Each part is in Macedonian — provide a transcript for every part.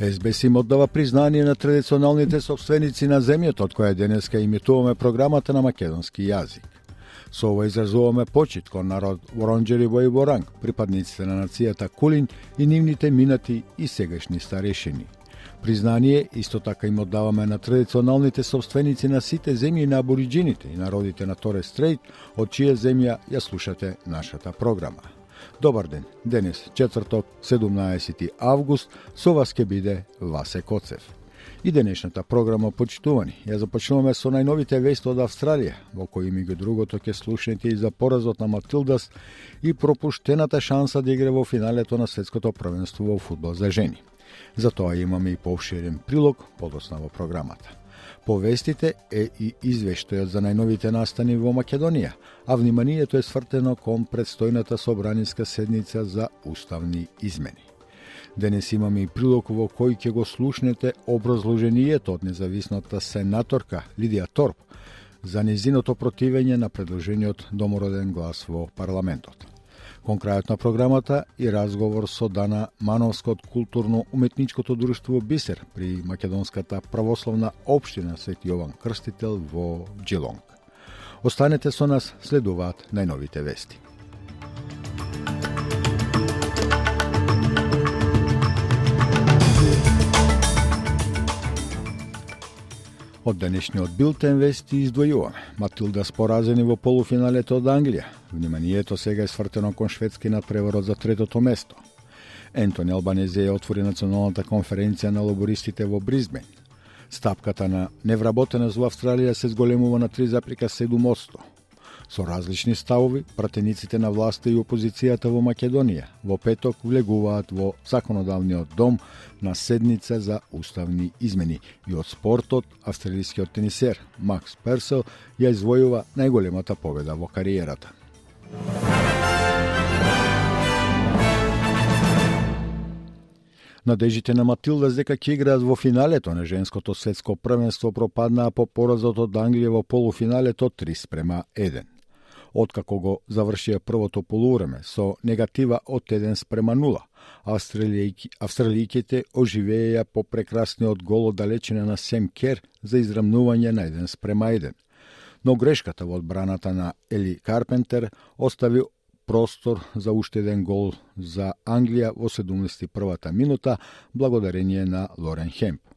СБС им оддава признание на традиционалните собственици на земјата, од која денеска имитуваме програмата на македонски јазик. Со ова изразуваме почит кон народ Воронџери во и Воранг, припадниците на нацијата Кулин и нивните минати и сегашни старешини. Признание исто така им оддаваме на традиционалните собственици на сите земји на абориджините и народите на Торе Стрейт, од чија земја ја слушате нашата програма. Добар ден. Денес, четврток, 17 август, со вас ке биде Васе Коцев. И денешната програма почитувани. Ја започнуваме со најновите вести од Австралија, во кои меѓу другото ќе слушнете и за поразот на Матилдас и пропуштената шанса да игра во финалето на светското првенство во фудбал за жени. За тоа имаме и повширен прилог подосна во програмата. Повестите е и извештајот за најновите настани во Македонија, а вниманието е свртено кон предстојната собраниска седница за уставни измени. Денес имаме и прилог во кој ќе го слушнете образложението од независната сенаторка Лидија Торп за незиното противење на предложениот домороден глас во парламентот. Кон крајот на програмата и разговор со Дана Мановска од културно-уметничкото друштво Бисер при Македонската православна општина Свети Јован Крстител во Джилонг. Останете со нас, следуваат најновите вести. Од денешниот билтен вести издвојуваме. Матилда споразени во полуфиналето од Англија. Вниманието сега е свртено кон шведски надпреворот за третото место. Ентони Албанезе ја отвори националната конференција на лобористите во Бризбен. Стапката на невработеност во Австралија се зголемува на 3,7%. Со различни ставови, пратениците на власта и опозицијата во Македонија. Во петок влегуваат во законодавниот дом на седница за уставни измени. И од спортот австралискиот тенисер Макс Персел ја извојува најголемата победа во кариерата. Надежите на Матилда дека ќе играат во финалето на женското светско првенство пропаднаа по поразот од Англија во полуфиналето 3 спрема 1 откако го завршија првото полувреме со негатива од 1 спрема 0. Австралијки, австралијките оживееја по прекрасниот гол од далечина на Сем Кер за израмнување на 1 спрема 1. Но грешката во одбраната на Ели Карпентер остави простор за уште еден гол за Англија во 71-та минута благодарение на Лорен Хемп.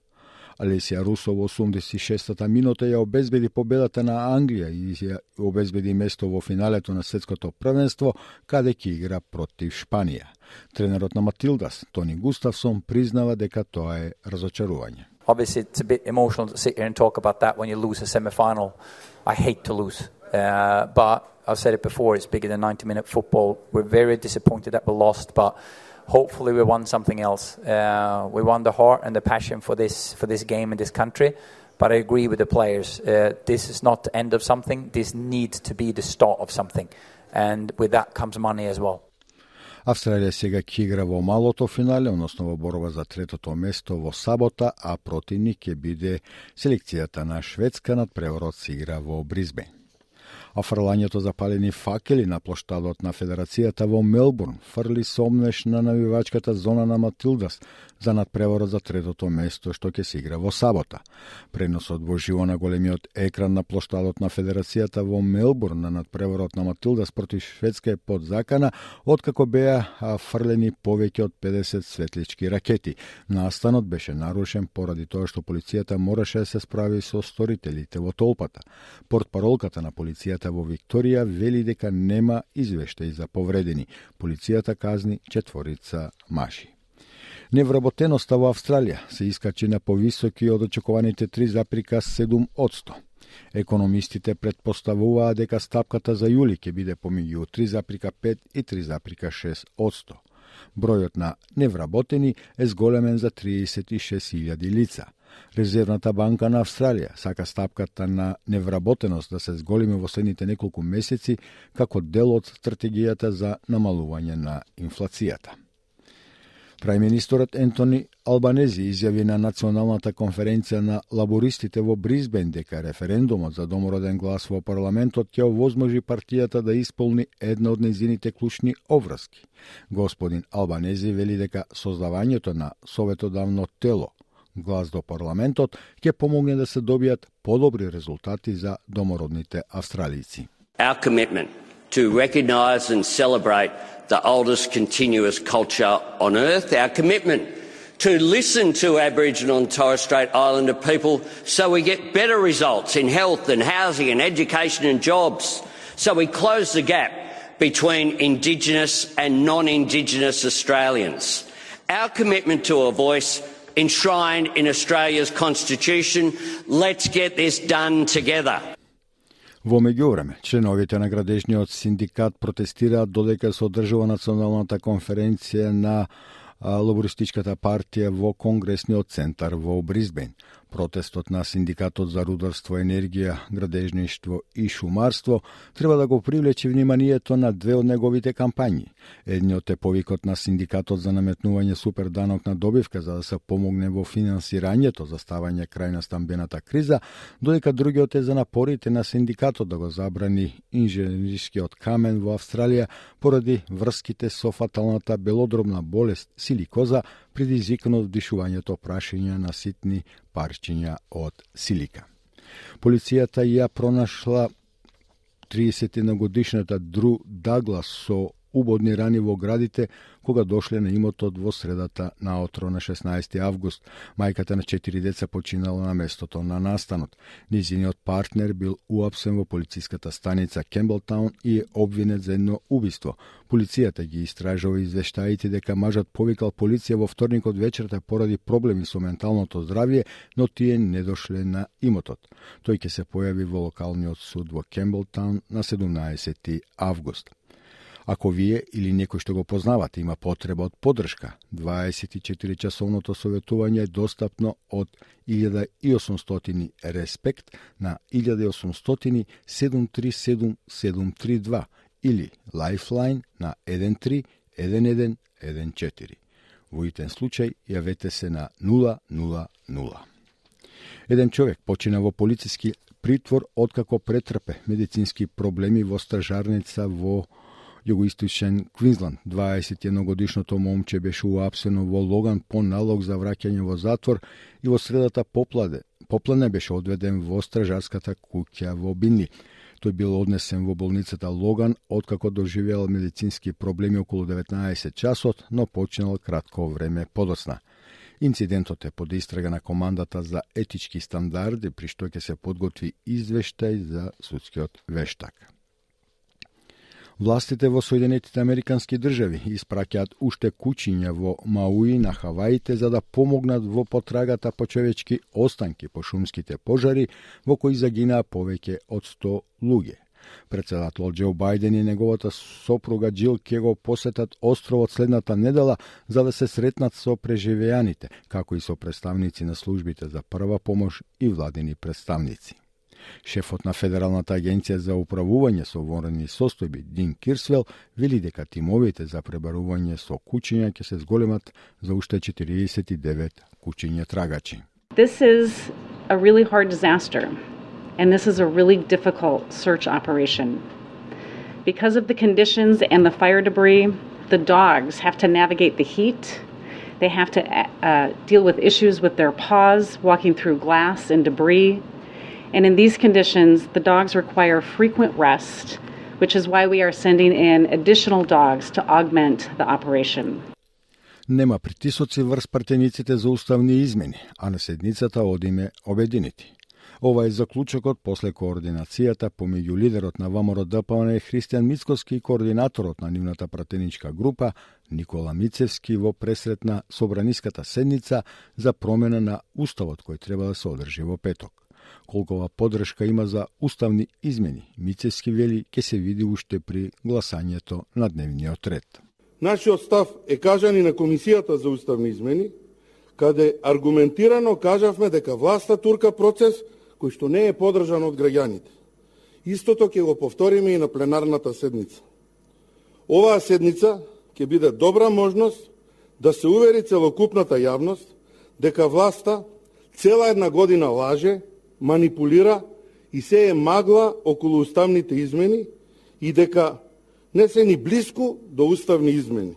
Алесија Русо во 86-та минута ја обезбеди победата на Англија и ја обезбеди место во финалето на светското првенство, каде ќе игра против Шпанија. Тренерот на Матилдас, Тони Густавсон, признава дека тоа е разочарување. Obviously, it's a bit emotional to sit here and talk about that when you lose a semi-final. I hate to lose, uh, but I've said it before. It's bigger than 90-minute football. We're very disappointed that we lost, but hopefully we won something else. Uh, we won the heart and the passion for this for this game in this country. But I agree with the players. Uh, this is not the end of something. This needs to be the start of something, and with that comes money as well. Австралија сега ќе игра во малото финале, односно во борба за третото место во сабота, а противник ќе биде селекцијата на Шведска над преворот се игра во Бризбен А фрлањето запалени факели на плоштадот на Федерацијата во Мелбурн фрли сомнеш на навивачката зона на Матилдас за надпреварот за третото место што ќе се игра во сабота. Преносот во живо на големиот екран на плоштадот на Федерацијата во Мелбурн на надпреворот на Матилдас против Шведска е под закана, откако беа фрлени повеќе од 50 светлички ракети. Настанот беше нарушен поради тоа што полицијата мораше да се справи со сторителите во толпата. Портпаролката на Полицијата во Викторија вели дека нема извештај за повредени. Полицијата казни четворица маши. Невработеноста во Австралија се искачи на повисоки од очекуваните 3,7 одсто. Економистите предпоставуваат дека стапката за јули ќе биде помеѓу 3,5 и 3,6 одсто. Бројот на невработени е зголемен за 36.000 лица – Резервната банка на Австралија сака стапката на невработеност да се зголеми во следните неколку месеци како дел од стратегијата за намалување на инфлацијата. Прајминисторот Ентони Албанези изјави на Националната конференција на лабористите во Бризбен дека референдумот за домороден глас во парламентот ќе овозможи партијата да исполни една од незините клучни обврски. Господин Албанези вели дека создавањето на советодавно тело глас до парламентот ќе помогне да се добијат подобри резултати за домородните австралици. Our commitment to recognise and celebrate the oldest continuous culture on earth, our commitment to listen to Aboriginal and Torres Strait Islander people so we get better results in health and housing and education and jobs, so we close the gap between Indigenous and non-Indigenous Australians. Our commitment to a voice enshrined in Australia's Constitution. Let's get this done together. Во меѓувреме, членовите на градежниот синдикат протестираат додека се одржува националната конференција на лабористичката партија во Конгресниот центар во Бризбен. Протестот на Синдикатот за рударство, енергија, градежништво и шумарство треба да го привлече вниманието на две од неговите кампањи. Едниот е повикот на Синдикатот за наметнување суперданок на добивка за да се помогне во финансирањето за ставање крај на стамбената криза, додека другиот е за напорите на Синдикатот да го забрани инженерискиот камен во Австралија поради врските со фаталната белодробна болест силикоза предизвикано од вдишувањето прашиња на ситни парчиња од силика. Полицијата ја пронашла 30 годишната Дру Даглас со убодни рани во градите кога дошле на имотот во средата на отро на 16 август. Мајката на четири деца починала на местото на настанот. Низиниот партнер бил уапсен во полициската станица Кемблтаун и е обвинет за едно убиство. Полицијата ги истражува извештаите дека мажот повикал полиција во вторникот вечерта поради проблеми со менталното здравје, но тие не дошле на имотот. Тој ќе се појави во локалниот суд во Кемблтаун на 17 август. Ако вие или некој што го познавате има потреба од поддршка, 24 часовното советување е достапно од 1800 Респект на 1800 737 732 или Lifeline на 13 1114. Во итен случај јавете се на 000. Еден човек почина во полициски притвор откако претрпе медицински проблеми во стражарница во југоисточен Квинсленд. 21 годишното момче беше уапсено во Логан по налог за враќање во затвор и во средата попладе. Поплане беше одведен во стражарската куќа во Бинли. Тој бил однесен во болницата Логан откако доживеал медицински проблеми околу 19 часот, но починал кратко време подосна. Инцидентот е под истрага на командата за етички стандарди, при што ќе се подготви извештај за судскиот вештак. Властите во Соединетите Американски држави испраќаат уште кучиња во Мауи на Хаваите за да помогнат во потрагата по човечки останки по шумските пожари во кои загинаа повеќе од 100 луѓе. Председател Џо Бајден и неговата сопруга Джил ќе го посетат островот следната недела за да се сретнат со преживеаните, како и со представници на службите за прва помош и владени представници. Шефот на Федералната агенција за управување со ворени состојби Дин Кирсвел вели дека тимовите за пребарување со кучиња ќе се зголемат за уште 49 кучиња трагачи. This is a really hard disaster and this is a really difficult search operation. Because of the conditions and the fire debris, the dogs have to navigate the heat. They have to uh, uh deal with issues with their paws, walking through glass and debris. And in these conditions, the dogs require frequent rest, which is why we are sending in additional dogs to augment the operation. Нема притисоци врз партениците за уставни измени, а на седницата одиме обединети. Ова е заклучокот после координацијата помеѓу лидерот на ВМРО ДПН Христијан Мицковски и координаторот на нивната пратеничка група Никола Мицевски во пресретна собраниската седница за промена на уставот кој треба да се одржи во петок колкова подршка има за уставни измени, Мицески вели ќе се види уште при гласањето на дневниот ред. Нашиот став е кажан и на Комисијата за уставни измени, каде аргументирано кажавме дека власта турка процес кој што не е подржан од граѓаните. Истото ќе го повториме и на пленарната седница. Оваа седница ќе биде добра можност да се увери целокупната јавност дека власта цела една година лаже, манипулира и се е магла околу уставните измени и дека не се ни близко до уставни измени.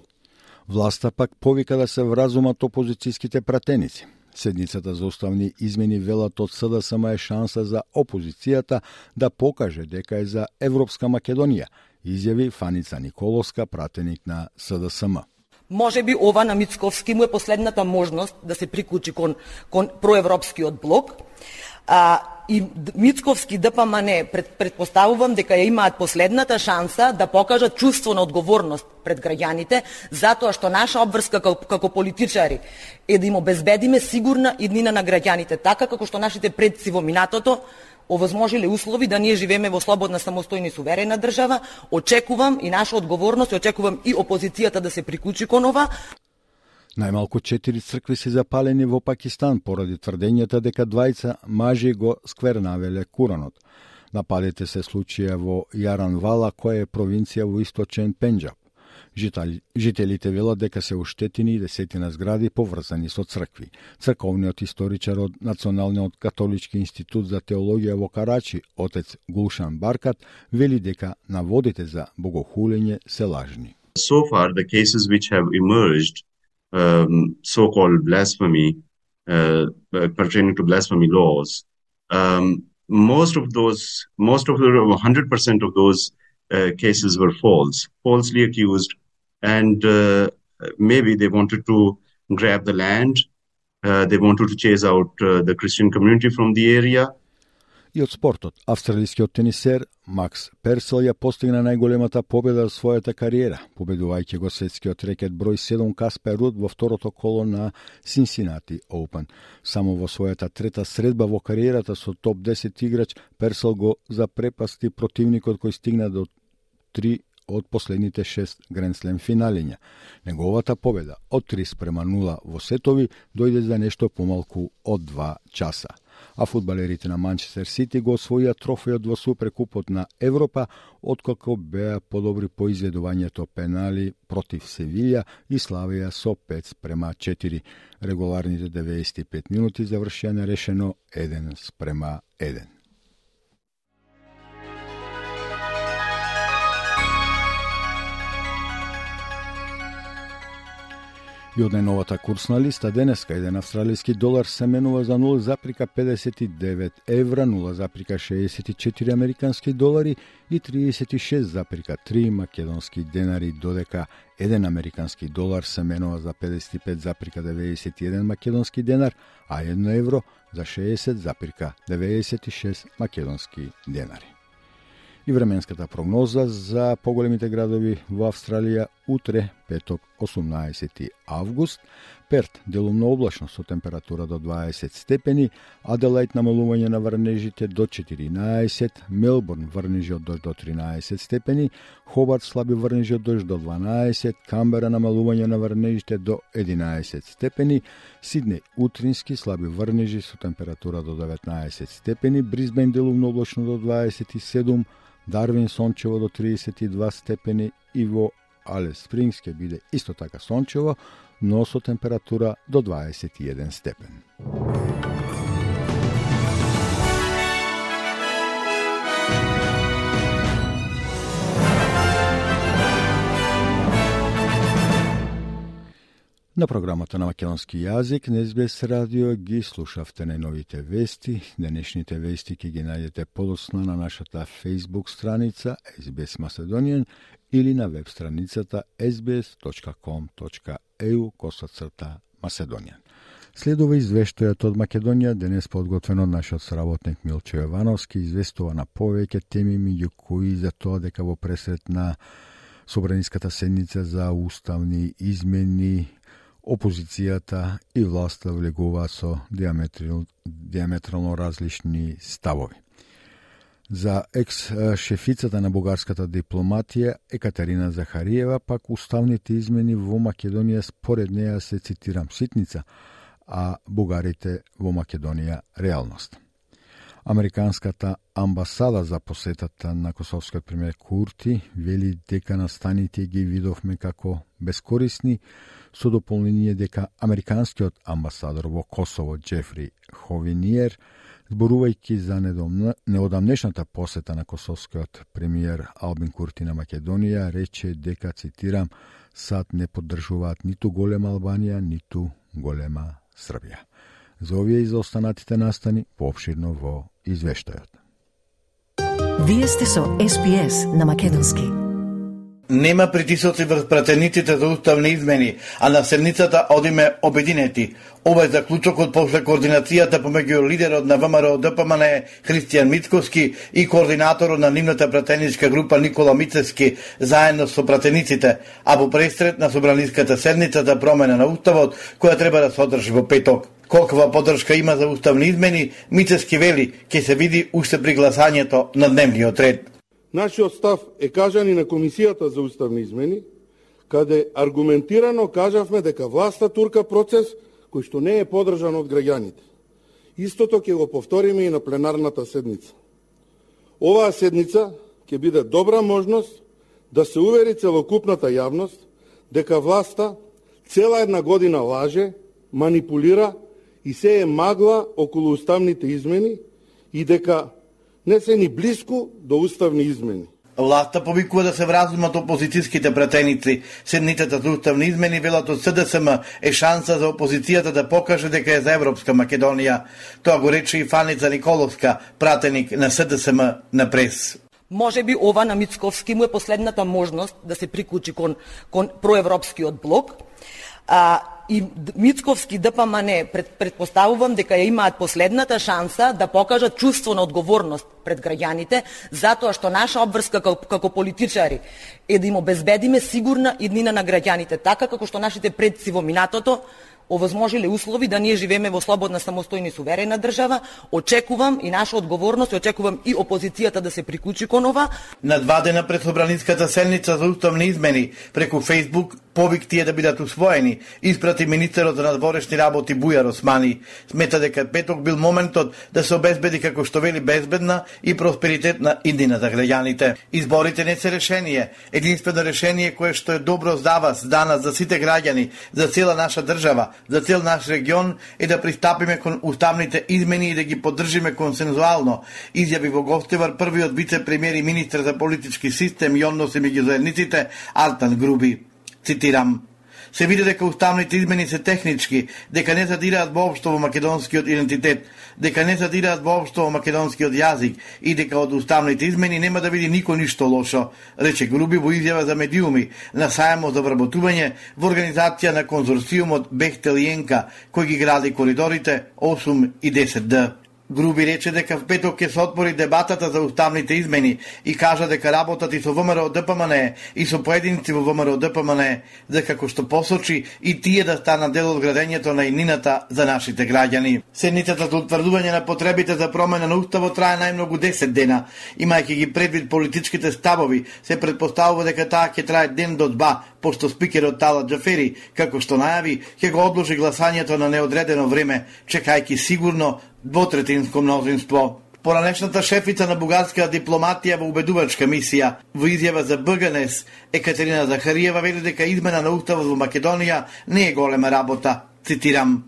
Власта пак повика да се вразумат опозицијските пратеници. Седницата за уставни измени велат од СДСМ е шанса за опозицијата да покаже дека е за Европска Македонија, изјави Фаница Николовска, пратеник на СДСМ. Може би ова на Мицковски му е последната можност да се приклучи кон, кон проевропскиот блок. А, и Мицковски да ДПМН пред, предпоставувам дека ја имаат последната шанса да покажат чувство на одговорност пред граѓаните, затоа што наша обврска како, како политичари е да им обезбедиме сигурна иднина на граѓаните, така како што нашите предци во минатото овозможиле услови да ние живееме во слободна, самостојна и суверена држава, очекувам и наша одговорност, и очекувам и опозицијата да се приклучи кон ова. Најмалку четири цркви се запалени во Пакистан поради тврдењата дека двајца мажи го сквернавеле Куранот. Нападите се случија во Јаранвала, која е провинција во источен Пенџаб. Жителите велат дека се уштетени и десетина згради поврзани со цркви. Црковниот историчар од Националниот католички институт за теологија во Карачи, отец Гулшан Баркат, вели дека наводите за богохулење се лажни. So far, the cases which have emerged, um, so-called blasphemy, uh, uh pertaining to blasphemy laws, um, most of those, most of the 100% of those uh, cases were false, falsely accused and uh, maybe they wanted to grab the land. Uh, they wanted to chase out uh, the Christian community from the area. И од спортот, австралискиот тенисер Макс Персел ја постигна најголемата победа во својата кариера, победувајќи го светскиот рекет број 7 Каспер Руд во второто коло на Синсинати Оупен. Само во својата трета средба во кариерата со топ 10 играч, Персел го запрепасти противникот кој стигна до 3 од последните шест Гренслем финалиња. Неговата победа од 3 према 0 во сетови дојде за нешто помалку од 2 часа. А фудбалерите на Манчестер Сити го освоија трофејот во Суперкупот на Европа, откако беа подобри по изведувањето пенали против Севилја и славија со 5 према 4. Регуларните 95 минути завршија нерешено 1 спрема 1. И од најновата курсна листа денеска еден австралиски долар се менува за 0,59 евра, 0,64 американски долари и 36,3 македонски денари, додека еден американски долар се менува за 55,91 македонски денар, а 1 евро за 60,96 македонски денари. И временската прогноза за поголемите градови во Австралија утре, петок, 18 август, Перт делумно облачно со температура до 20 степени, Аделајд намалување на врнежите до 14, Мелбурн врнежи од дожд до 13 степени, Хобарт слаби врнежи од дожд до 12, Камбера намалување на врнежите до 11 степени, Сиднеј утрински слаби врнежи со температура до 19 степени, Бризбен делумно облачно до 27, Дарвин сончево до 32 степени и во Алес Спрингс ќе биде исто така сончево, но со температура до 21 степен. На програмата на македонски јазик на СБС радио ги слушавте најновите вести. Денешните вести ќе ги најдете подосна на нашата Facebook страница SBS Macedonian или на веб страницата sbs.com.eu косацрта Macedonian. Следува извештајот од Македонија, денес подготвен од нашиот сработник Милчо Јовановски, известува на повеќе теми, меѓу кои за тоа дека во пресрет на Собраниската седница за уставни измени опозицијата и власта влегуваат со диаметрално различни ставови. За екс-шефицата на бугарската дипломатија Екатерина Захариева пак уставните измени во Македонија според неја се цитирам ситница, а бугарите во Македонија реалност. Американската амбасада за посетата на косовскиот премиер Курти вели дека настаните ги видовме како бескорисни, со дополнение дека американскиот амбасадор во Косово Джефри Ховиниер, зборувајќи за неодамнешната посета на косовскиот премиер Албин Курти на Македонија, рече дека, цитирам, сад не поддржуваат ниту голема Албанија, ниту голема Србија. За овие и за останатите настани пообширно во извештајот. Вие сте со СПС на Македонски. Нема притисоци врз пратениците за уставни измени, а на седницата одиме обединети. Ова е заклучокот после координацијата помеѓу лидерот на ВМРО ДПМН Христијан Мицковски и координаторот на нивната пратеничка група Никола Мицевски заедно со пратениците, а во престрет на собраниската седница за промена на уставот која треба да се одржи во петок. Колкова поддршка има за уставни измени, Мицевски вели ќе се види уште при гласањето на дневниот ред. Нашиот став е кажан и на Комисијата за уставни измени, каде аргументирано кажавме дека власта турка процес кој што не е подржан од граѓаните. Истото ќе го повториме и на пленарната седница. Оваа седница ќе биде добра можност да се увери целокупната јавност дека власта цела една година лаже, манипулира и се е магла околу уставните измени и дека не се ни близко до уставни измени. Власта повикува да се вразумат опозицијските претеници. Седнитата за уставни измени велат од СДСМ е шанса за опозицијата да покаже дека е за Европска Македонија. Тоа го рече и Фаница Николовска, пратеник на СДСМ на прес. Може би ова на Мицковски му е последната можност да се приклучи кон, кон проевропскиот блок. А, и Мицковски да ДПМН пред, предпоставувам дека ја имаат последната шанса да покажат чувство на одговорност пред граѓаните, затоа што наша обврска како, како политичари е да им обезбедиме сигурна иднина на граѓаните, така како што нашите предци во минатото овозможиле услови да ние живееме во слободна, самостојна и суверена држава, очекувам и наша одговорност, и очекувам и опозицијата да се приклучи кон ова. На два дена пред Собраницката седница за уставни измени, преку Фейсбук, повик тие да бидат усвоени, испрати министерот за надворешни работи Бујар Османи. Смета дека петок бил моментот да се обезбеди како што вели безбедна и просперитетна иднина за граѓаните. Изборите не се решение, единствено решение кое што е добро за вас, данас, за сите граѓани, за цела наша држава, за цел наш регион е да пристапиме кон уставните измени и да ги поддржиме консензуално, изјави во гостевар првиот вице-премиер и министр за политички систем и односи меѓу заедниците Артан Груби. Цитирам, се види дека уставните измени се технички, дека не задираат воопшто во македонскиот идентитет, дека не задираат воопшто во македонскиот јазик и дека од уставните измени нема да види никој ништо лошо, рече Груби во изјава за медиуми на сајмот за вработување во организација на конзорциумот Бехтел и Енка, кој ги гради коридорите 8 и 10Д. Груби рече дека в петок ќе се отпори дебатата за уставните измени и кажа дека работат и со ВМРО ДПМН и со поединци во ВМРО ДПМН, дека како што посочи и тие да станат дел од градењето на инината за нашите граѓани. Седницата за утврдување на потребите за промена на уставот трае најмногу 10 дена, имајќи ги предвид политичките ставови, се предпоставува дека таа ќе трае ден до два, пошто спикерот Тала Джафери, како што најави, ќе го одложи гласањето на неодредено време, чекајќи сигурно двотретинско мнозинство. Поранешната шефица на бугарска дипломатија во убедувачка мисија во изјава за БГНС Екатерина Захариева вели дека измена на уставот во Македонија не е голема работа. Цитирам: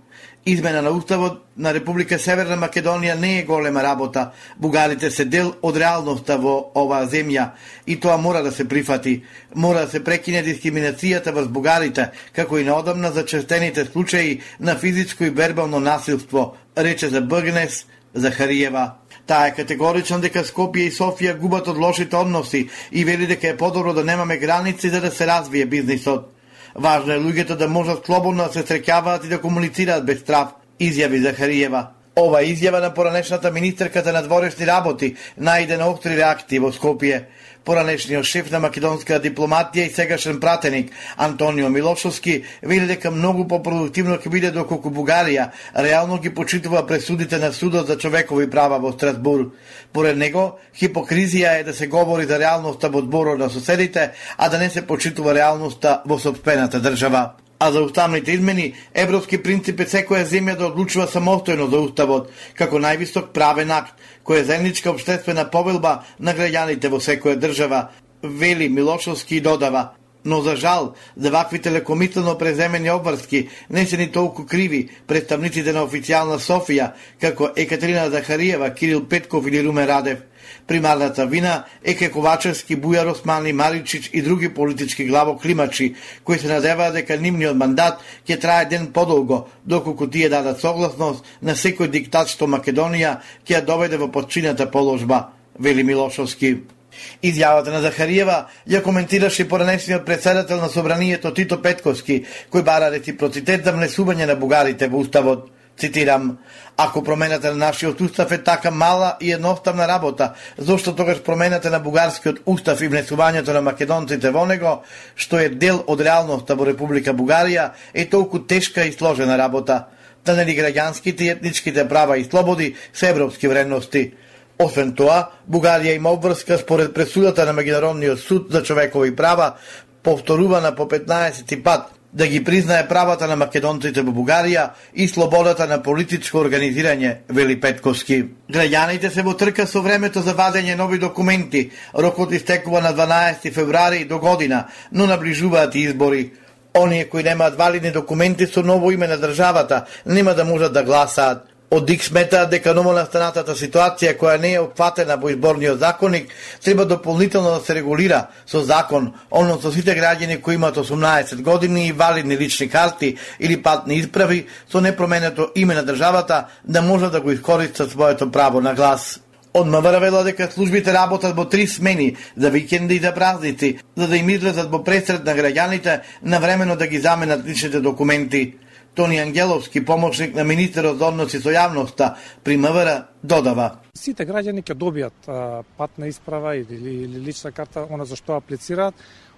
Измена на уставот на Република Северна Македонија не е голема работа. Бугарите се дел од реалноста во оваа земја и тоа мора да се прифати. Мора да се прекине дискриминацијата врз бугарите, како и наодамна зачестените случаи на физичко и вербално насилство, рече за Бъгнес Захариева. Таа е категорична дека Скопје и Софија губат од лошите односи и вели дека е подобро да немаме граници за да се развие бизнисот. Важно е луѓето да можат слободно да се среќаваат и да комуницираат без страв, изјави Захариева. Ова изјава на поранешната министерката на дворешни работи најде на октри реакции во Скопје. Поранешниот шеф на македонска дипломатија и сегашен пратеник Антонио Милошовски вели дека многу попродуктивно ќе биде доколку Бугарија реално ги почитува пресудите на судот за човекови права во Страсбур. Поред него, хипокризија е да се говори за реалноста во зборот на соседите, а да не се почитува реалноста во собствената држава. А за уставните измени, европски принцип е секоја земја да одлучува самостојно за уставот, како највисок правен акт, кој е заедничка обштествена повелба на граѓаните во секоја држава, вели Милошовски и додава. Но за жал, за ваквите лекомислено преземени обврски не се ни толку криви представниците на официјална Софија, како Екатерина Захариева, Кирил Петков или Румен Радев – Примарната вина е ке Ковачевски, Бујар Османи, Маричич и други политички главоклимачи, кои се надеваат дека нивниот мандат ќе трае ден подолго, доколку тие дадат согласност на секој диктат што Македонија ќе ја доведе во подчината положба, вели Милошовски. Изјавата на Захариева ја коментираше поранешниот председател на Собранието Тито Петковски, кој бара реципроцитет за внесување на бугарите во Уставот. Цитирам, ако промената на нашиот устав е така мала и едноставна работа, зошто тогаш промената на бугарскиот устав и внесувањето на македонците во него, што е дел од реалноста во Република Бугарија, е толку тешка и сложена работа, Та нели граѓанските и етничките права и слободи се европски вредности. Освен тоа, Бугарија има обврска според пресудата на Меѓународниот суд за човекови права, повторувана по 15 пат да ги признае правата на македонците во Бугарија и слободата на политичко организирање, вели Петковски. Граѓаните се во трка со времето за вадење нови документи. Рокот истекува на 12 февруари до година, но наближуваат избори. Оние кои немаат валидни документи со ново име на државата нема да можат да гласаат. Од ДИК смета дека новонастанатата ситуација која не е опфатена во изборниот законник треба дополнително да се регулира со закон, односно сите граѓани кои имаат 18 години и валидни лични карти или патни исправи со непроменето име на државата да можат да го искористат своето право на глас. Од МВР вела дека службите работат во три смени за викенди и за празници, за да им излезат во пресред на граѓаните на времено да ги заменат личните документи. Тони Ангеловски, помошник на министерот за односи со јавноста при МВР, додава. Сите граѓани ќе добијат патна исправа или, или лична карта, она за што аплицираат,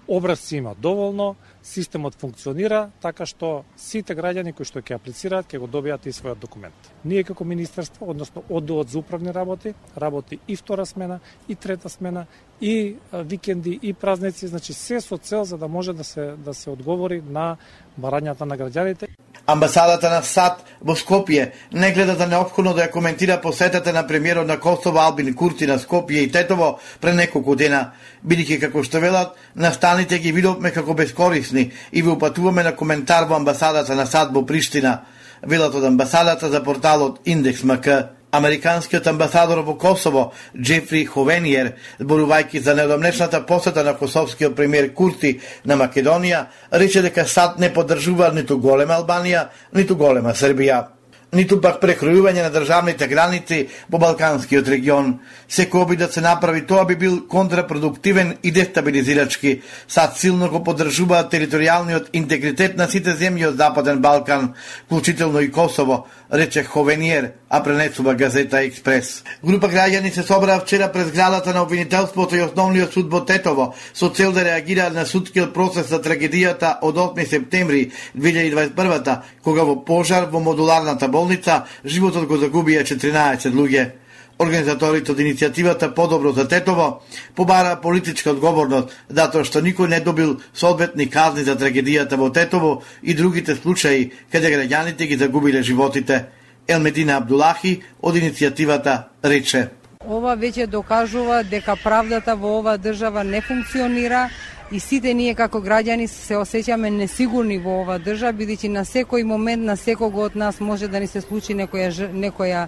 образци има доволно, системот функционира така што сите граѓани кои што ќе аплицираат ќе го добијат и својот документ. Ние како министерство, односно одделот за управни работи, работи и втора смена, и трета смена, и викенди, и празници, значи се со цел за да може да се да се одговори на барањата на граѓаните. Амбасадата на САД во Скопје не гледа за необходно да ја коментира посетата на премиерот на Косово Албин Курти на Скопје и Тетово пред неколку дена, бидејќи како што велат, настаните ги видовме како корисни и ви упатуваме на коментар во амбасадата на САД во Приштина, велат од амбасадата за порталот Индекс МК. Американскиот амбасадор во Косово, Джефри Ховениер, зборувајќи за недомнешната посета на косовскиот премиер Курти на Македонија, рече дека САД не поддржува ниту голема Албанија, ниту голема Србија ниту пак прекројување на државните граници во Балканскиот регион. Секој обид да се направи тоа би бил контрапродуктивен и дестабилизирачки. САД силно го поддржуваат територијалниот интегритет на сите земји од Западен Балкан, вклучително и Косово, рече Ховениер, а пренесува газета Експрес. Група граѓани се собраа вчера пред зградата на обвинителството и основниот суд во Тетово со цел да реагираат на судскиот процес за трагедијата од 8 септември 2021 кога во пожар во модуларната болница животот го загубија 14 луѓе. Организаторите од иницијативата Подобро за Тетово побара политичка одговорност затоа што никој не добил соодветни казни за трагедијата во Тетово и другите случаи каде граѓаните ги загубиле животите. Елмедина Абдулахи од иницијативата рече. Ова веќе докажува дека правдата во оваа држава не функционира и сите ние како граѓани се осеќаме несигурни во оваа држава бидејќи на секој момент на секого од нас може да ни се случи некоја некоја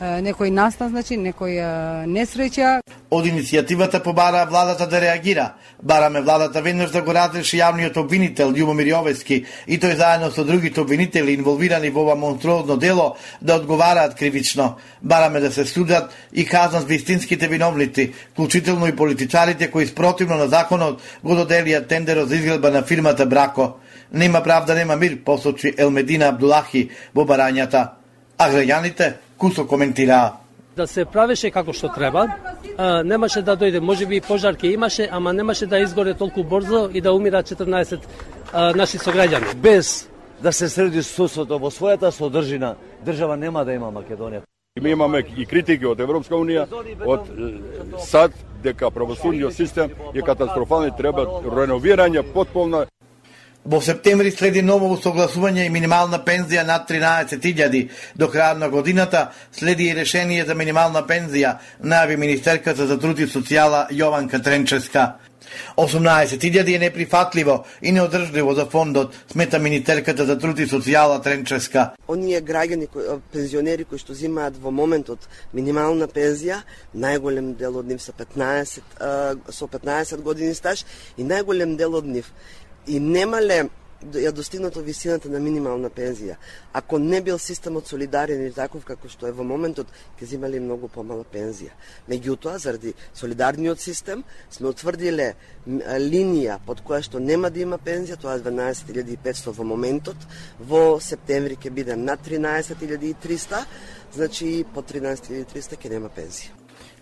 некој настан, значи некој несреќа. Од иницијативата побара владата да реагира. Бараме владата веднаш да го разреши јавниот обвинител Љубомир Јовески и тој заедно со другите обвинители инволвирани во ова монструозно дело да одговараат кривично. Бараме да се судат и казнат вистинските виновници, вклучително и политичарите кои спротивно на законот го доделија тендерот за изградба на фирмата Брако. Нема правда, нема мир, посочи Елмедина Абдулахи во барањата. А граѓаните кусо коментираа. Да се правеше како што треба, а, немаше да дојде, може би пожарки имаше, ама немаше да изгоре толку брзо и да умира 14 а, наши сограѓани. Без да се среди судството во својата содржина, држава нема да има Македонија. Ми имаме и критики од Европска Унија, од САД, дека правосудниот систем е катастрофален, треба реновирање, потполна Во септември следи ново усогласување и минимална пензија над 13.000 до крај на годината, следи и решение за минимална пензија, најави Министерката за труд и социјала Јованка Тренческа. 18.000 е неприфатливо и неодржливо за фондот, смета Министерката за труд и социјала Тренческа. Оние граѓани, пензионери кои што земаат во моментот минимална пензија, најголем дел од нив се 15, со 15 години стаж и најголем дел од нив и немале ја достигнато висината на минимална пензија. Ако не бил системот солидарен и таков како што е во моментот, ќе земале многу помала пензија. Меѓутоа, заради солидарниот систем, сме утврдиле линија под која што нема да има пензија, тоа е 12.500 во моментот, во септември ќе биде на 13.300, значи по 13.300 ќе нема пензија.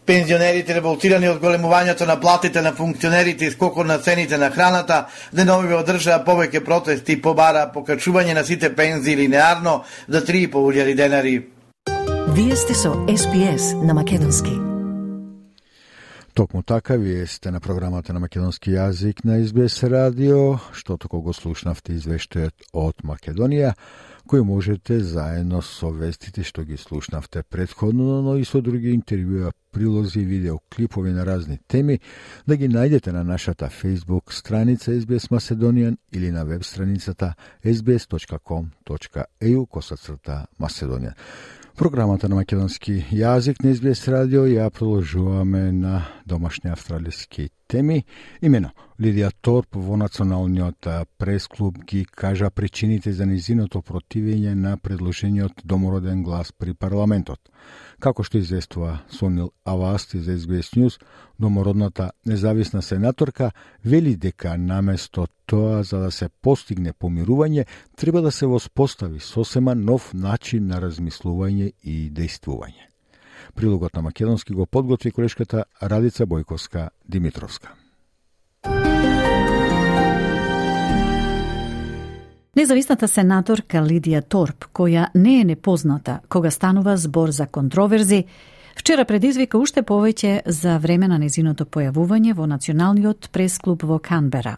Пензионерите револтирани од големувањето на платите на функционерите и скокот на цените на храната, денови одржаа повеќе протести и побара покачување на сите пензии линеарно за 3,5 денари. Вие сте со СПС на Македонски. Токму така, вие сте на програмата на македонски јазик на СБС радио, што току го слушнавте извештајот од Македонија кои можете заедно со вестите што ги слушнавте предходно, но и со други интервјуа, прилози, видеоклипови на разни теми, да ги најдете на нашата Facebook страница SBS Macedonian или на веб страницата sbs.com.eu косацрта Macedonian. Програмата на македонски јазик на SBS радио ја продолжуваме на домашни австралиски теми. Имено, Лидија Торп во Националниот пресклуб ги кажа причините за низиното противење на предложениот домороден глас при парламентот. Како што известува Сонил Авасти за SBS News, домородната независна сенаторка вели дека наместо тоа за да се постигне помирување, треба да се воспостави сосема нов начин на размислување и действување. Прилогот на македонски го подготви колешката Радица Бојковска Димитровска. Независната сенаторка Лидија Торп, која не е непозната кога станува збор за контроверзи, вчера предизвика уште повеќе за време на незиното појавување во Националниот пресклуб во Канбера.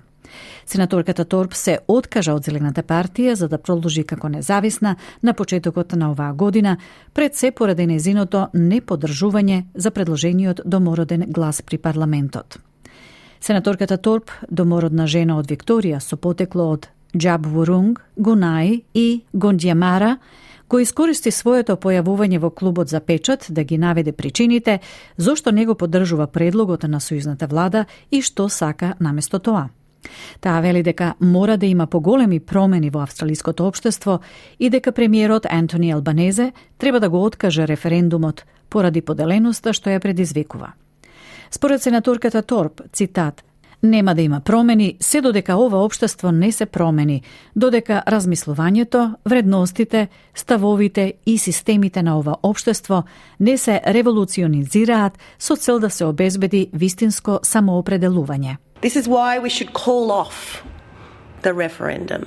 Сенаторката Торп се откажа од Зелената партија за да продолжи како независна на почетокот на оваа година, пред се поради незиното неподржување за предложениот домороден глас при парламентот. Сенаторката Торп, домородна жена од Викторија со потекло од Джабвурунг, Гунај и Гондјамара, кој искористи своето појавување во клубот за печат да ги наведе причините зошто него поддржува предлогот на сојузната влада и што сака наместо тоа. Таа вели дека мора да има поголеми промени во австралиското општество и дека премиерот Антони Албанезе треба да го откаже референдумот поради поделеноста што ја предизвикува. Според сенаторката Торп, цитат, Нема да има промени се додека ова општество не се промени, додека размислувањето, вредностите, ставовите и системите на ова општество не се револуционизираат со цел да се обезбеди вистинско самоопределување. This is why we should call off the referendum.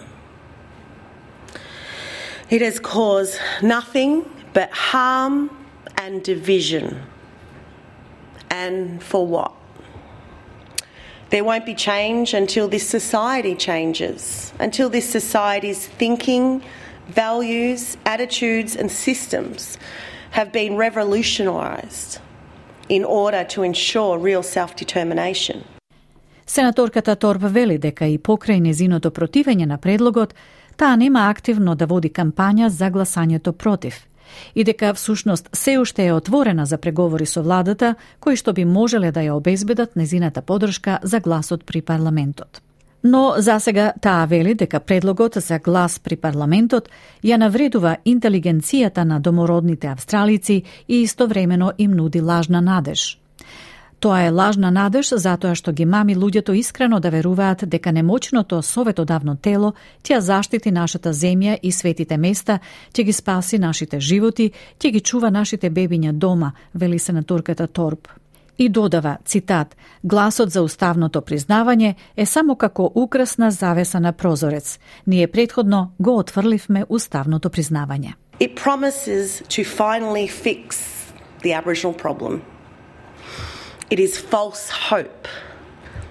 It has caused nothing but harm and division. And for what? There won't be change until this society changes, until this society's thinking, values, attitudes, and systems have been revolutionised in order to ensure real self determination. Сенаторката Торб вели дека и покрај незиното противење на предлогот, таа нема активно да води кампања за гласањето против и дека всушност се уште е отворена за преговори со владата кои што би можеле да ја обезбедат незината подршка за гласот при парламентот. Но за сега таа вели дека предлогот за глас при парламентот ја навредува интелигенцијата на домородните австралици и истовремено им нуди лажна надеж. Тоа е лажна надеж затоа што ги мами луѓето искрено да веруваат дека немочното советодавно тело ќе заштити нашата земја и светите места, ќе ги спаси нашите животи, ќе ги чува нашите бебиња дома, вели сенаторката Торп. И додава, цитат, гласот за уставното признавање е само како украсна завеса на прозорец. Ние предходно го отфрливме уставното признавање. It promises to finally fix the Aboriginal problem. It is false hope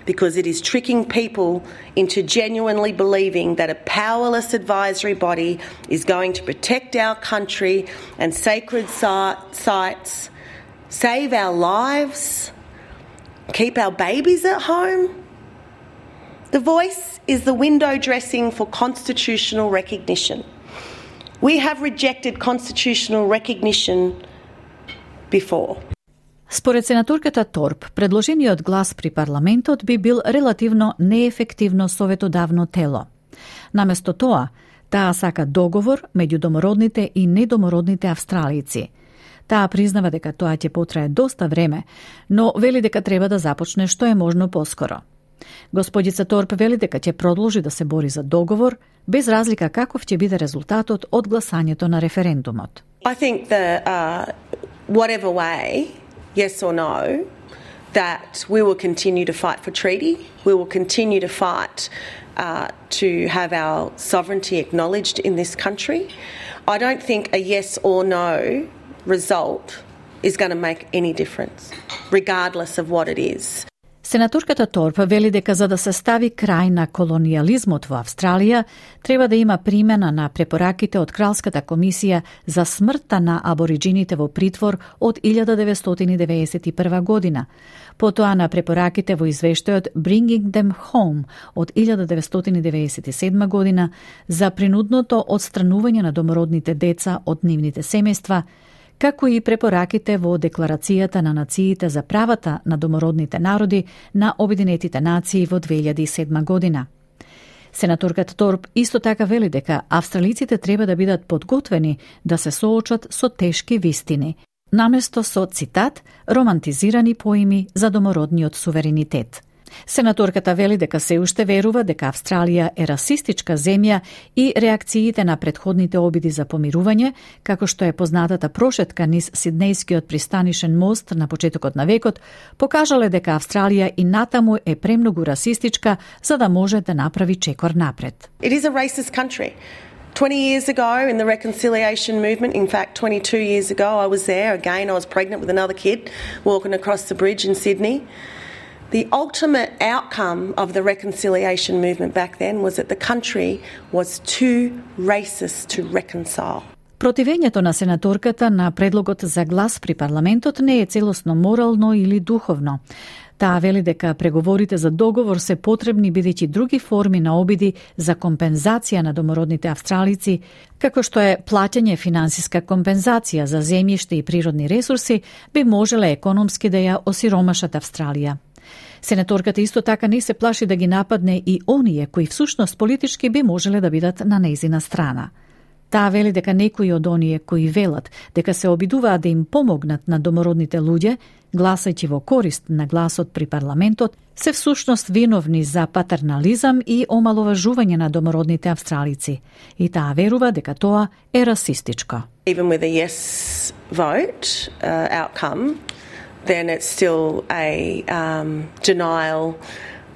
because it is tricking people into genuinely believing that a powerless advisory body is going to protect our country and sacred sites, save our lives, keep our babies at home. The voice is the window dressing for constitutional recognition. We have rejected constitutional recognition before. Според сенаторката Торп, предложениот глас при парламентот би бил релативно неефективно советодавно тело. Наместо тоа, таа сака договор меѓу домородните и недомородните австралици. Таа признава дека тоа ќе потрае доста време, но вели дека треба да започне што е можно поскоро. Господица Торп вели дека ќе продолжи да се бори за договор, без разлика каков ќе биде резултатот од гласањето на референдумот. I think that uh, whatever way, yes or no, that we will continue to fight for treaty. We will continue to fight uh, to have our sovereignty acknowledged in this country. I don't think a yes or no result is going to make any difference, regardless of what it is. Сенаторката Торп вели дека за да се стави крај на колониализмот во Австралија, треба да има примена на препораките од Кралската комисија за смртта на абориджините во притвор од 1991 година. Потоа на препораките во извештајот Bringing Them Home од 1997 година за принудното одстранување на домородните деца од нивните семејства, како и препораките во Декларацијата на нациите за правата на домородните народи на Обединетите нации во 2007 година. Сенаторката Торп исто така вели дека австралиците треба да бидат подготвени да се соочат со тешки вистини, наместо со цитат романтизирани поими за домородниот суверенитет. Сенаторката вели дека се уште верува дека Австралија е расистичка земја и реакциите на предходните обиди за помирување, како што е познатата прошетка низ Сиднејскиот пристанишен мост на почетокот на векот, покажале дека Австралија и натаму е премногу расистичка за да може да направи чекор напред. It is a racist country. 20 years ago in the reconciliation movement, in fact, 22 years ago, I was there. Again, I was pregnant with another kid walking across the bridge in Sydney. The ultimate outcome of the reconciliation movement back then was that the country was too racist to reconcile. Противењето на сенаторката на предлогот за глас при парламентот не е целосно морално или духовно. Таа вели дека преговорите за договор се потребни бидејќи други форми на обиди за компензација на домородните австралици, како што е платење финансиска компензација за земјиште и природни ресурси, би можеле економски да ја осиромашат Австралија. Сенаторката исто така не се плаши да ги нападне и оние кои всушност политички би можеле да бидат на нејзина страна. Таа вели дека некои од оние кои велат дека се обидуваат да им помогнат на домородните луѓе, гласајќи во корист на гласот при парламентот, се всушност виновни за патернализам и омаловажување на домородните австралици. И таа верува дека тоа е расистичко. Even with a yes vote uh, outcome, then it's still a um, denial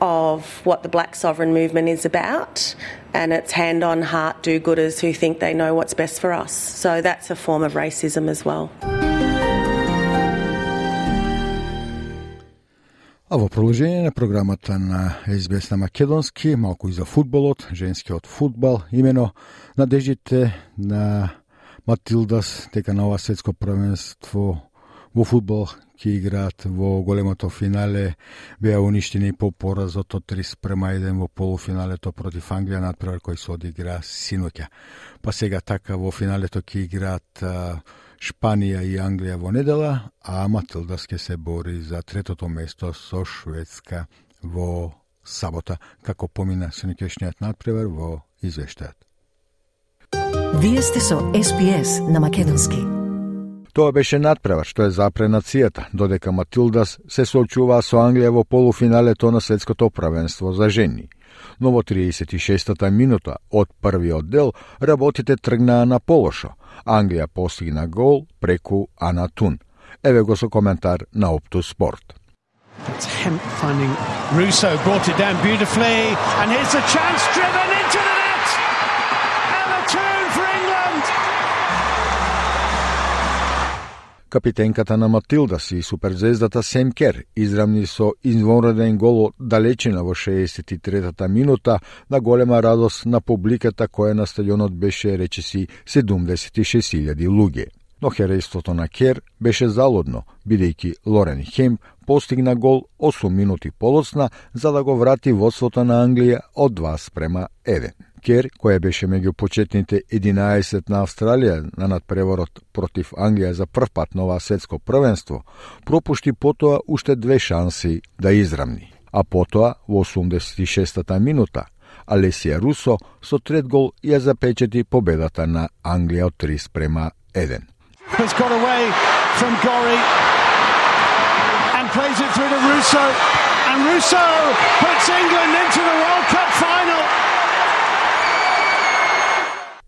of what the black sovereign movement is about, and it's hand on heart do gooders who think they know what's best for us. So that's a form of racism as well. А во продолжение на програмата на СБС на Македонски, малку и за фудбалот, женскиот фудбал, имено надеждите на Матилдас дека на ова светско првенство во фудбал ќе играат во големото финале, беа уништени по поразот од 3 спрема 1 во полуфиналето против Англија, надпревар кој се одигра синоќа. Па сега така во финалето ќе играат Шпанија и Англија во недела, а Матилдас ќе се бори за третото место со Шведска во сабота, како помина синоќашниот надпревар во извештајот. Вие сте со СПС на Македонски. Тоа беше надпревар што е запре нацијата, додека Матилдас се соочуваа со Англија во полуфиналето на светското правенство за жени. Но во 36-та минута од првиот дел работите тргнаа на полошо. Англија постигна гол преку Ана Тун. Еве го со коментар на Опту Спорт. Finding Russo brought it down beautifully and here's a chance driven into the Капитенката на Матилда и суперзвездата Сем Кер израмни со извонреден гол далечина во 63-та минута на голема радост на публиката која на стадионот беше речиси 76.000 луѓе. Но херејството на Кер беше залудно, бидејќи Лорен Хем постигна гол 8 минути полосна за да го врати водството на Англија од 2 спрема 1. Кер, која беше меѓу почетните 11 на Австралија на надпреворот против Англија за прв пат на ова светско првенство, пропушти потоа уште две шанси да израмни. А потоа, во 86-та минута, Алесија Русо со трет гол ја запечати победата на Англија од 3 спрема 1. Plays it through to Russo. And Russo puts England into the World Cup final.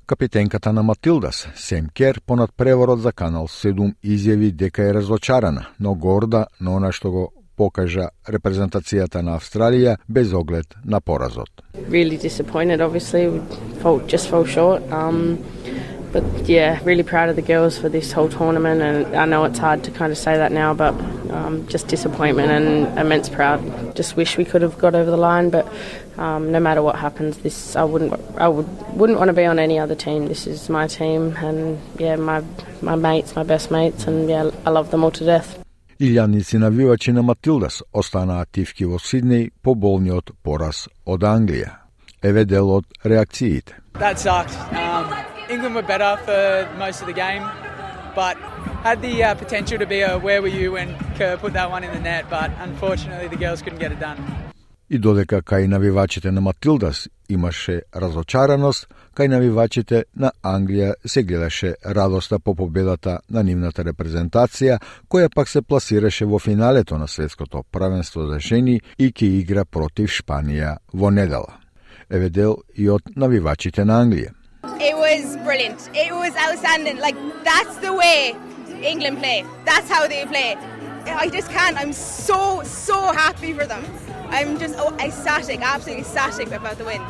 Капитенката на Матилдас, Сем Кер, понад преворот за Канал 7 изјави дека е разочарана, но горда на она што го покажа репрезентацијата на Австралија без оглед на поразот. Really disappointed, obviously, fall, just fell short. Um, but yeah, really proud of the girls for this whole tournament, and I know it's hard to kind of say that now, but um, just disappointment and immense proud. Just wish we could have got over the line, but um, no matter what happens, this I wouldn't I would wouldn't want to be on any other team. This is my team, and yeah, my my mates, my best mates, and yeah, I love them all to death. Илјаници навивачи на Матилдас останаа активки во Сиднеј по болниот пораз од Англија. Еве дел од реакциите. That sucked. Um, England were better for most of the game, but had the uh, potential to be a where were you when Kerr put that one in the net, but unfortunately the girls couldn't get it done. И додека кај навивачите на Матилдас имаше разочараност, кај навивачите на Англија се гледаше радоста по победата на нивната репрезентација, која пак се пласираше во финалето на светското правенство за жени и ќе игра против Шпанија во недела. Еве дел и од навивачите на Англија. It was brilliant. It was outstanding. Like that's the way England play. That's how they play. I just can't. I'm so so happy for them. I'm just oh, ecstatic, absolutely ecstatic about the win.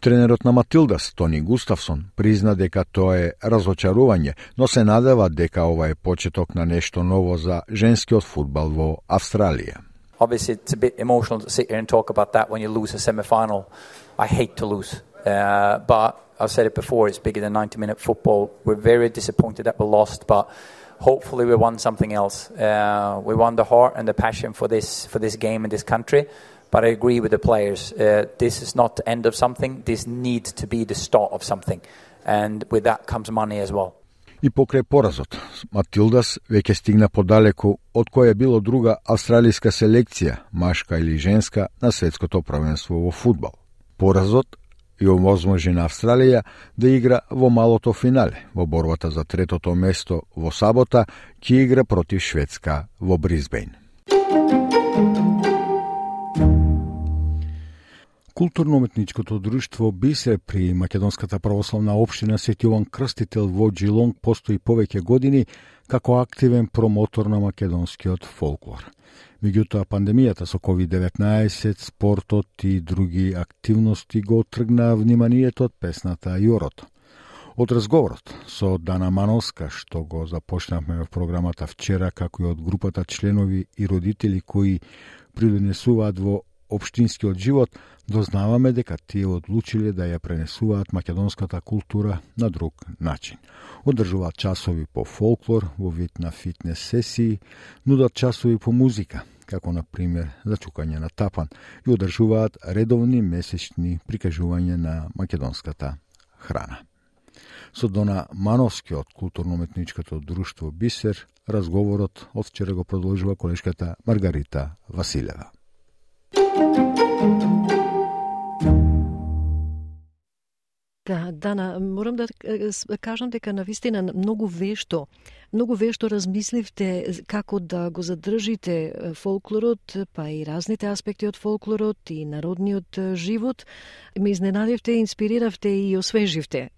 Тренерот на Матилдас, Тони Густавсон, призна дека тоа е разочарување, но се надева дека ова е почеток на нешто ново за женскиот фудбал во Австралија. Obviously, it's a bit emotional to sit here and talk about that when you lose a semi-final. I hate to lose, uh, but I've said it before. It's bigger than 90-minute football. We're very disappointed that we lost, but hopefully we won something else. Uh, we won the heart and the passion for this for this game in this country. But I agree with the players. Uh, this is not the end of something. This needs to be the start of something, and with that comes money as well. И покрај поразот, Матилдас веќе стигна подалеку од која било друга австралиска селекција, машка или женска, на светското првенство во фудбал. Поразот и овозможи на Австралија да игра во малото финале во борбата за третото место во сабота, ќе игра против Шведска во Бризбейн. Културно-уметничкото друштво Бисе при Македонската православна општина Свети Јован Крстител во Джилонг постои повеќе години како активен промотор на македонскиот фолклор. Меѓутоа, пандемијата со COVID-19, спортот и други активности го отргнаа вниманието од песната Јорот. Од разговорот со Дана Маноска, што го започнавме во програмата вчера, како и од групата членови и родители кои придонесуваат во општинскиот живот, дознаваме дека тие одлучиле да ја пренесуваат македонската култура на друг начин. Одржуваат часови по фолклор во вид на фитнес сесии, нудат часови по музика, како на пример за чукање на тапан, и одржуваат редовни месечни прикажувања на македонската храна. Со Дона Мановски од културно-метничкото друштво Бисер, разговорот од вчера го продолжува колешката Маргарита Василева. Да, Дана, морам да кажам дека на вистина многу вешто, многу вешто размисливте како да го задржите фолклорот, па и разните аспекти од фолклорот и народниот живот. Ме изненадивте, инспириравте и освеживте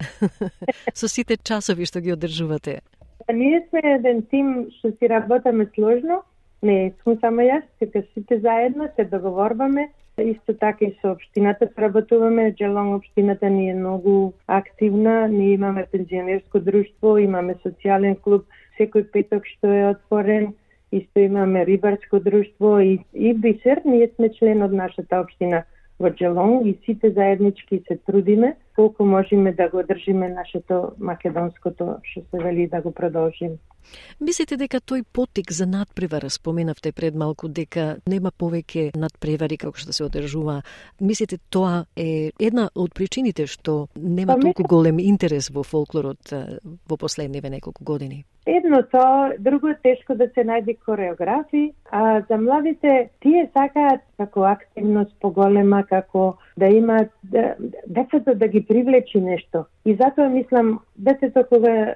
со сите часови што ги одржувате. Па, ние сме еден тим што си работаме сложно, не сум само јас, дека сите заедно се договорваме Исто така и со општината сработуваме. Джелонг општината ни е многу активна. Ние имаме пензионерско друштво, имаме социјален клуб секој петок што е отворен. Исто имаме рибарско друштво и, и Бисер. Ние сме член од нашата општина во Джелонг и сите заеднички се трудиме колку можеме да го држиме нашето македонското, што се вели да го продолжиме. Мислите дека тој потик за надпревара, споменавте пред малку дека нема повеќе надпревари како што се одржува. Мислите тоа е една од причините што нема па, толку голем интерес во фолклорот во последниве неколку години? Едно тоа, друго е тешко да се најде кореографи, а за младите тие сакаат како активност поголема, како да имаат да, децата да ги привлечи нешто. И затоа мислам, детето кога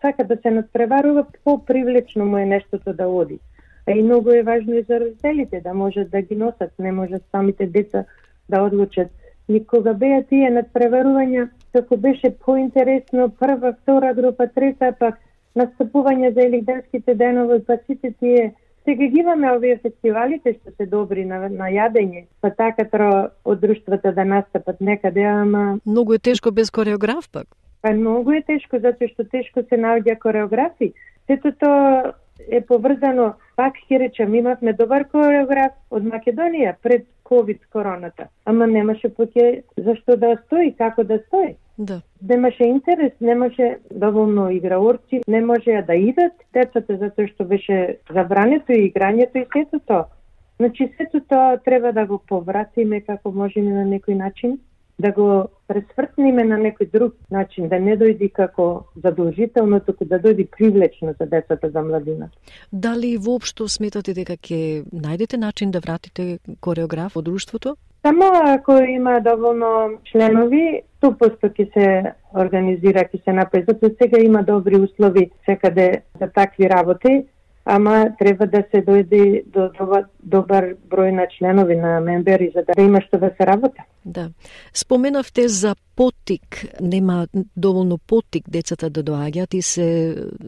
сака да се надпреварува, по-привлечно му е нештото да оди. А и многу е важно и за родителите да можат да ги носат, не можат самите деца да одлучат. И кога беа тие надпреварувања, како беше поинтересно прва, втора група, трета, пак настапување за елигденските денови, па сите тие Сега ги имаме овие фестивалите што се добри на, на јадење, па така тро од друштвата да настапат некаде, ама... Многу е тешко без кореограф пак. Па многу е тешко, затоа што тешко се наоѓа кореографи. Сето тоа е поврзано, пак ќе речем, имавме добар кореограф од Македонија пред ковид короната, ама немаше поќе зашто да стои, како да стои. Да. Немаше интерес, немаше доволно играорци, не можеа да идат децата затоа што беше забрането и играњето и сето тоа. Значи сето тоа треба да го повратиме како можеме на некој начин да го пресвртниме на некој друг начин, да не дојди како задолжително, туку да дојди привлечно за децата за младина. Дали воопшто сметате дека ќе најдете начин да вратите кореограф во друштвото? Само ако има доволно членови, 100% ќе се организира, ќе се направи. Затоа сега има добри услови секаде за такви работи ама треба да се дојде до добар број на членови на мембери за да има што да се работа. Да. Споменавте за потик, нема доволно потик децата да доаѓаат и се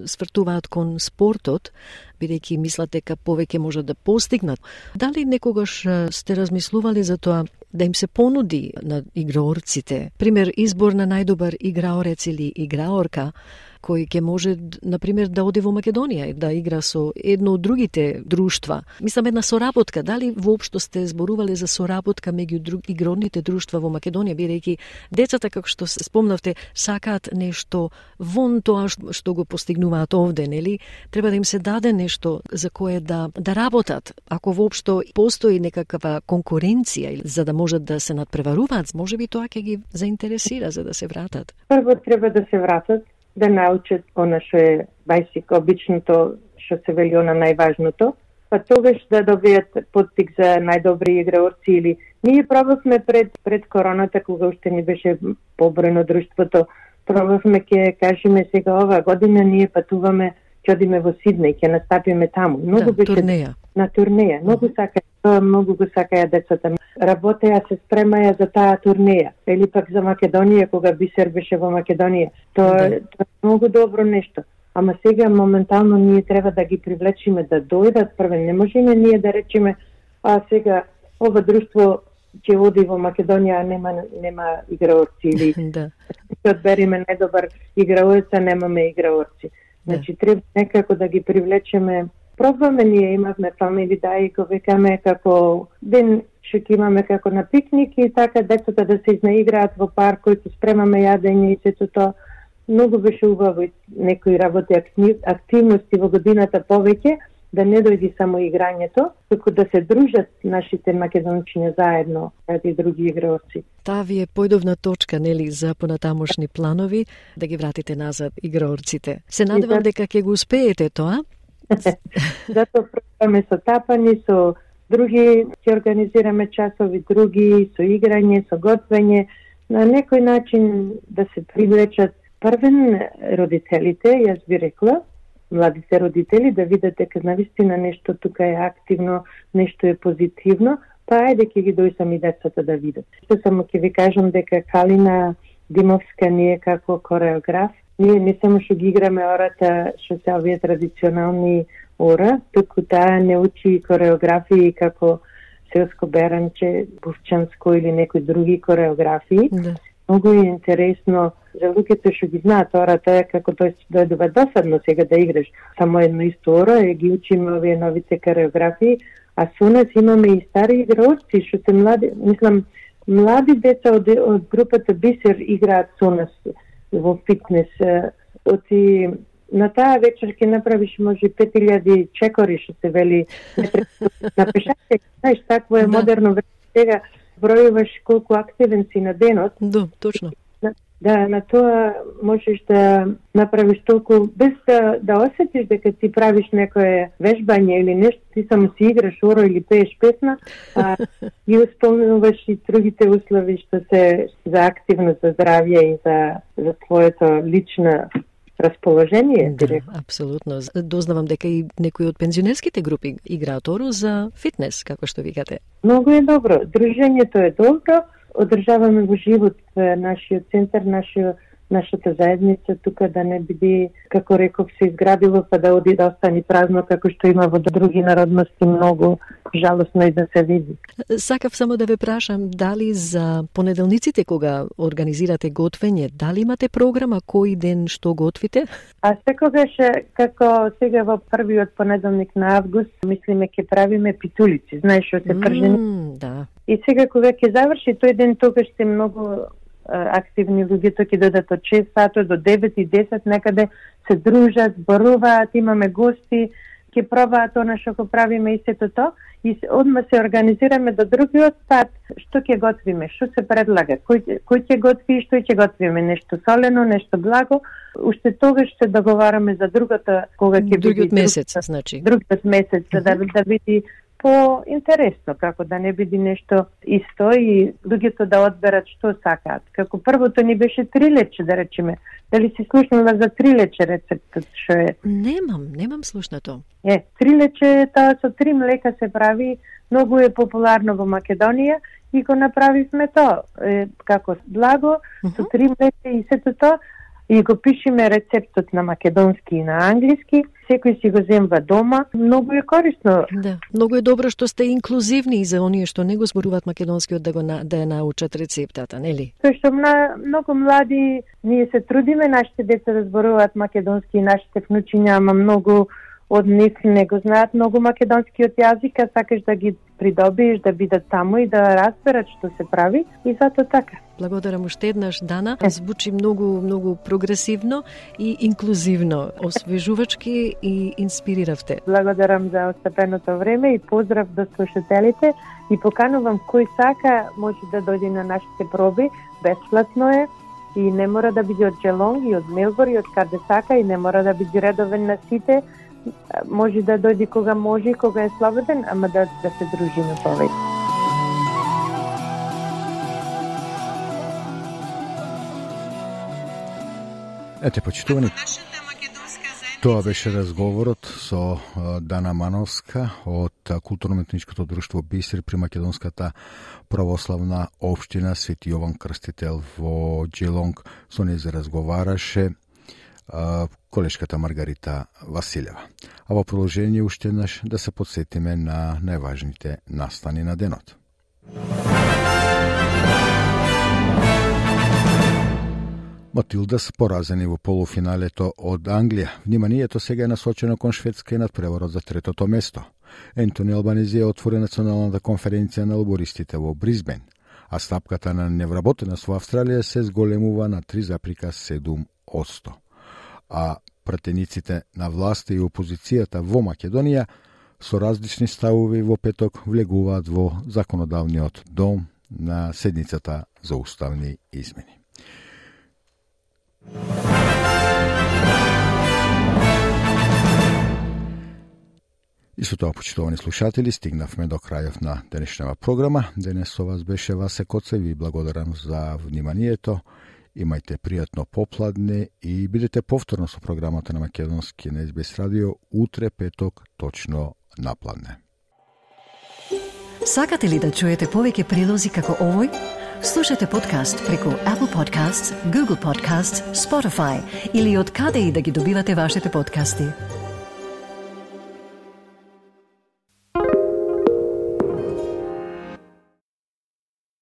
свртуваат кон спортот, бидејќи мислат дека повеќе може да постигнат. Дали некогаш сте размислували за тоа да им се понуди на играорците, пример избор на најдобар играорец или играорка, кој ќе може, на пример, да оди во Македонија и да игра со едно од другите друштва. Мислам една соработка, дали воопшто сте зборувале за соработка меѓу друг, игрорните друштва во Македонија, бидејќи децата како што спомнавте сакаат нешто вон тоа што го постигнуваат овде, нели? Треба да им се даде нешто за кое да да работат. Ако воопшто постои некаква конкуренција за да можат да се надпреваруваат, можеби тоа ќе ги заинтересира за да се вратат. Прво треба да се вратат да научат она што е basic, обичното, што се вели она најважното, па тогаш да добијат подтик за најдобри играорци или ние пробавме пред пред короната кога уште ни беше побројно друштвото, пробавме ќе кажеме сега ова година ние патуваме ќе одиме во Сиднеј, ќе настапиме таму. Многу да, беше турнеја. На турнеја. Многу сака, тоа многу го сакаја децата. Работеа се спремаја за таа турнеја. Или пак за Македонија кога Бисер беше во Македонија. Тоа да. тоа е многу добро нешто. Ама сега моментално ние треба да ги привлечиме да дојдат прве. Не можеме ние да речеме а сега ова друштво ќе оди во Македонија, нема нема играорци или да. ќе одбериме најдобар играорец, а немаме играорци. Значи, треба некако да ги привлечеме. Пробваме, ние имавме фамили да и го векаме како ден што ќе имаме како на пикник и така децата да се изнаиграат во парк кој ќе спремаме јадење и сето тоа. Многу беше убаво некои работи активности во годината повеќе, да не дојди само играњето, туку да се дружат нашите македончиња заедно, и други играорци. Таа ви е појдовна точка, нели, за понатамошни планови, да ги вратите назад играорците. Се надевам дека ќе го успеете тоа. Затоа пробаме со тапани, со други ќе организираме часови, други со играње, со готвење, на некој начин да се привлечат првен родителите, јас би рекла, младите родители да видат дека навистина нешто тука е активно, нешто е позитивно, па ајде ќе ги дојсам и децата да видат. Што само ќе ви кажам дека Калина Димовска е како кореограф, ние не само што ги играме ората што се овие традиционални ора, туку таа не учи кореографии како селско беранче, бувчанско или некои други кореографии. Да. Многу е интересно за луѓето што ги знаат ората е како тој дојдува досадно сега да играш само едно исто оро и ги учиме овие новите кореографии, а со нас имаме и стари играоци што се млади, мислам, млади деца од, од групата Бисер играат со нас во фитнес. Оти на таа вечер ќе направиш може 5000 чекори што се вели на пешаче, знаеш, такво е да. модерно време сега бројуваш колку активен си на денот. Да, точно. Да, на тоа можеш да направиш толку без да, да осетиш дека ти правиш некое вежбање или нешто, ти само си играш оро или пееш песна, а и исполнуваш и другите услови што се за активно за здравје и за за твоето лична расположение. Да, апсолутно. Дознавам дека и некои од пензионерските групи играат оро за фитнес, како што викате. Многу е добро. Дружењето е добро. Одржаваме во живот нашиот центар, нашиот нашата заедница тука да не биде, како реков, се изградило па да оди да остани празно како што има во други народности многу жалосно и да се види. Сакав само да ве прашам дали за понеделниците кога организирате готвење, дали имате програма кој ден што готвите? А секогаш како сега во првиот понеделник на август мислиме ќе правиме питулици, знаеш што се пржени. Mm, да. И сега кога ќе заврши тој ден тогаш се многу активни луѓето ќе додат од 6 сато до 9 и 10 некаде се дружат, зборуваат, имаме гости, ќе пробаат она што го правиме и сето то и одма се организираме до другиот пат што ќе готвиме, што се предлага, кој кој ќе готви и што ќе готвиме, нешто солено, нешто благо. Уште тогаш се договараме за другата кога ќе другиот месец, значи. Другиот месец за да да биде по-интересно, како да не биде нешто исто и луѓето да одберат што сакаат. Како првото ни беше трилече, да речеме. Дали си слушнала за трилече рецептот што е? Немам, немам слушнато. Е, трилече тоа со три млека се прави, многу е популарно во Македонија и го направивме тоа е, како благо uh -huh. со три млека и сето тоа и го пишеме рецептот на македонски и на англиски, секој си го земва дома, многу е корисно. Да, многу е добро што сте инклузивни и за оние што не го зборуваат македонскиот да го на, да ја научат рецептата, нели? Тоа што мна, многу млади ние се трудиме нашите деца да зборуваат македонски и нашите внучиња, ама многу од нив не го знаат многу македонскиот јазик, а сакаш да ги придобиеш, да бидат таму и да разберат што се прави и затоа така. Благодарам уште еднаш, Дана. Звучи многу, многу прогресивно и инклузивно, освежувачки и инспириравте. Благодарам за остапеното време и поздрав до слушателите и поканувам кој сака може да дојде на нашите проби, бесплатно е и не мора да биде од Джелонг и од Мелбор и од каде сака и не мора да биде редовен на сите може да дојде кога може и кога е слободен, ама да, да се дружиме повеќе. Ете, почитувани, Тоа беше разговорот со Дана Мановска од културно-метничкото друштво Бисер при Македонската православна општина Свети Јован Крстител во Джелонг. Со не се разговараше колешката Маргарита Василева. А во продолжение уште еднаш да се подсетиме на најважните настани на денот. Матилдас поразени во полуфиналето од Англија. Вниманието сега е насочено кон Шведска и над преворот за третото место. Ентони Албанези отвори националната конференција на лабористите во Бризбен, а стапката на невработеност во Австралија се зголемува на 3,7 а пратениците на власта и опозицијата во Македонија со различни ставови во петок влегуваат во законодавниот дом на седницата за уставни измени. И со тоа, почитувани слушатели, стигнавме до крајов на денешнава програма. Денес со вас беше Васе Коце. Ви благодарам за вниманието. Имајте пријатно попладне и бидете повторно со програмата на Македонски на СБС радио утре петок точно на пладне. Сакате ли да чуете повеќе прилози како овој? Слушате подкаст преку Apple Podcasts, Google Podcasts, Spotify или од каде и да ги добивате вашите подкасти.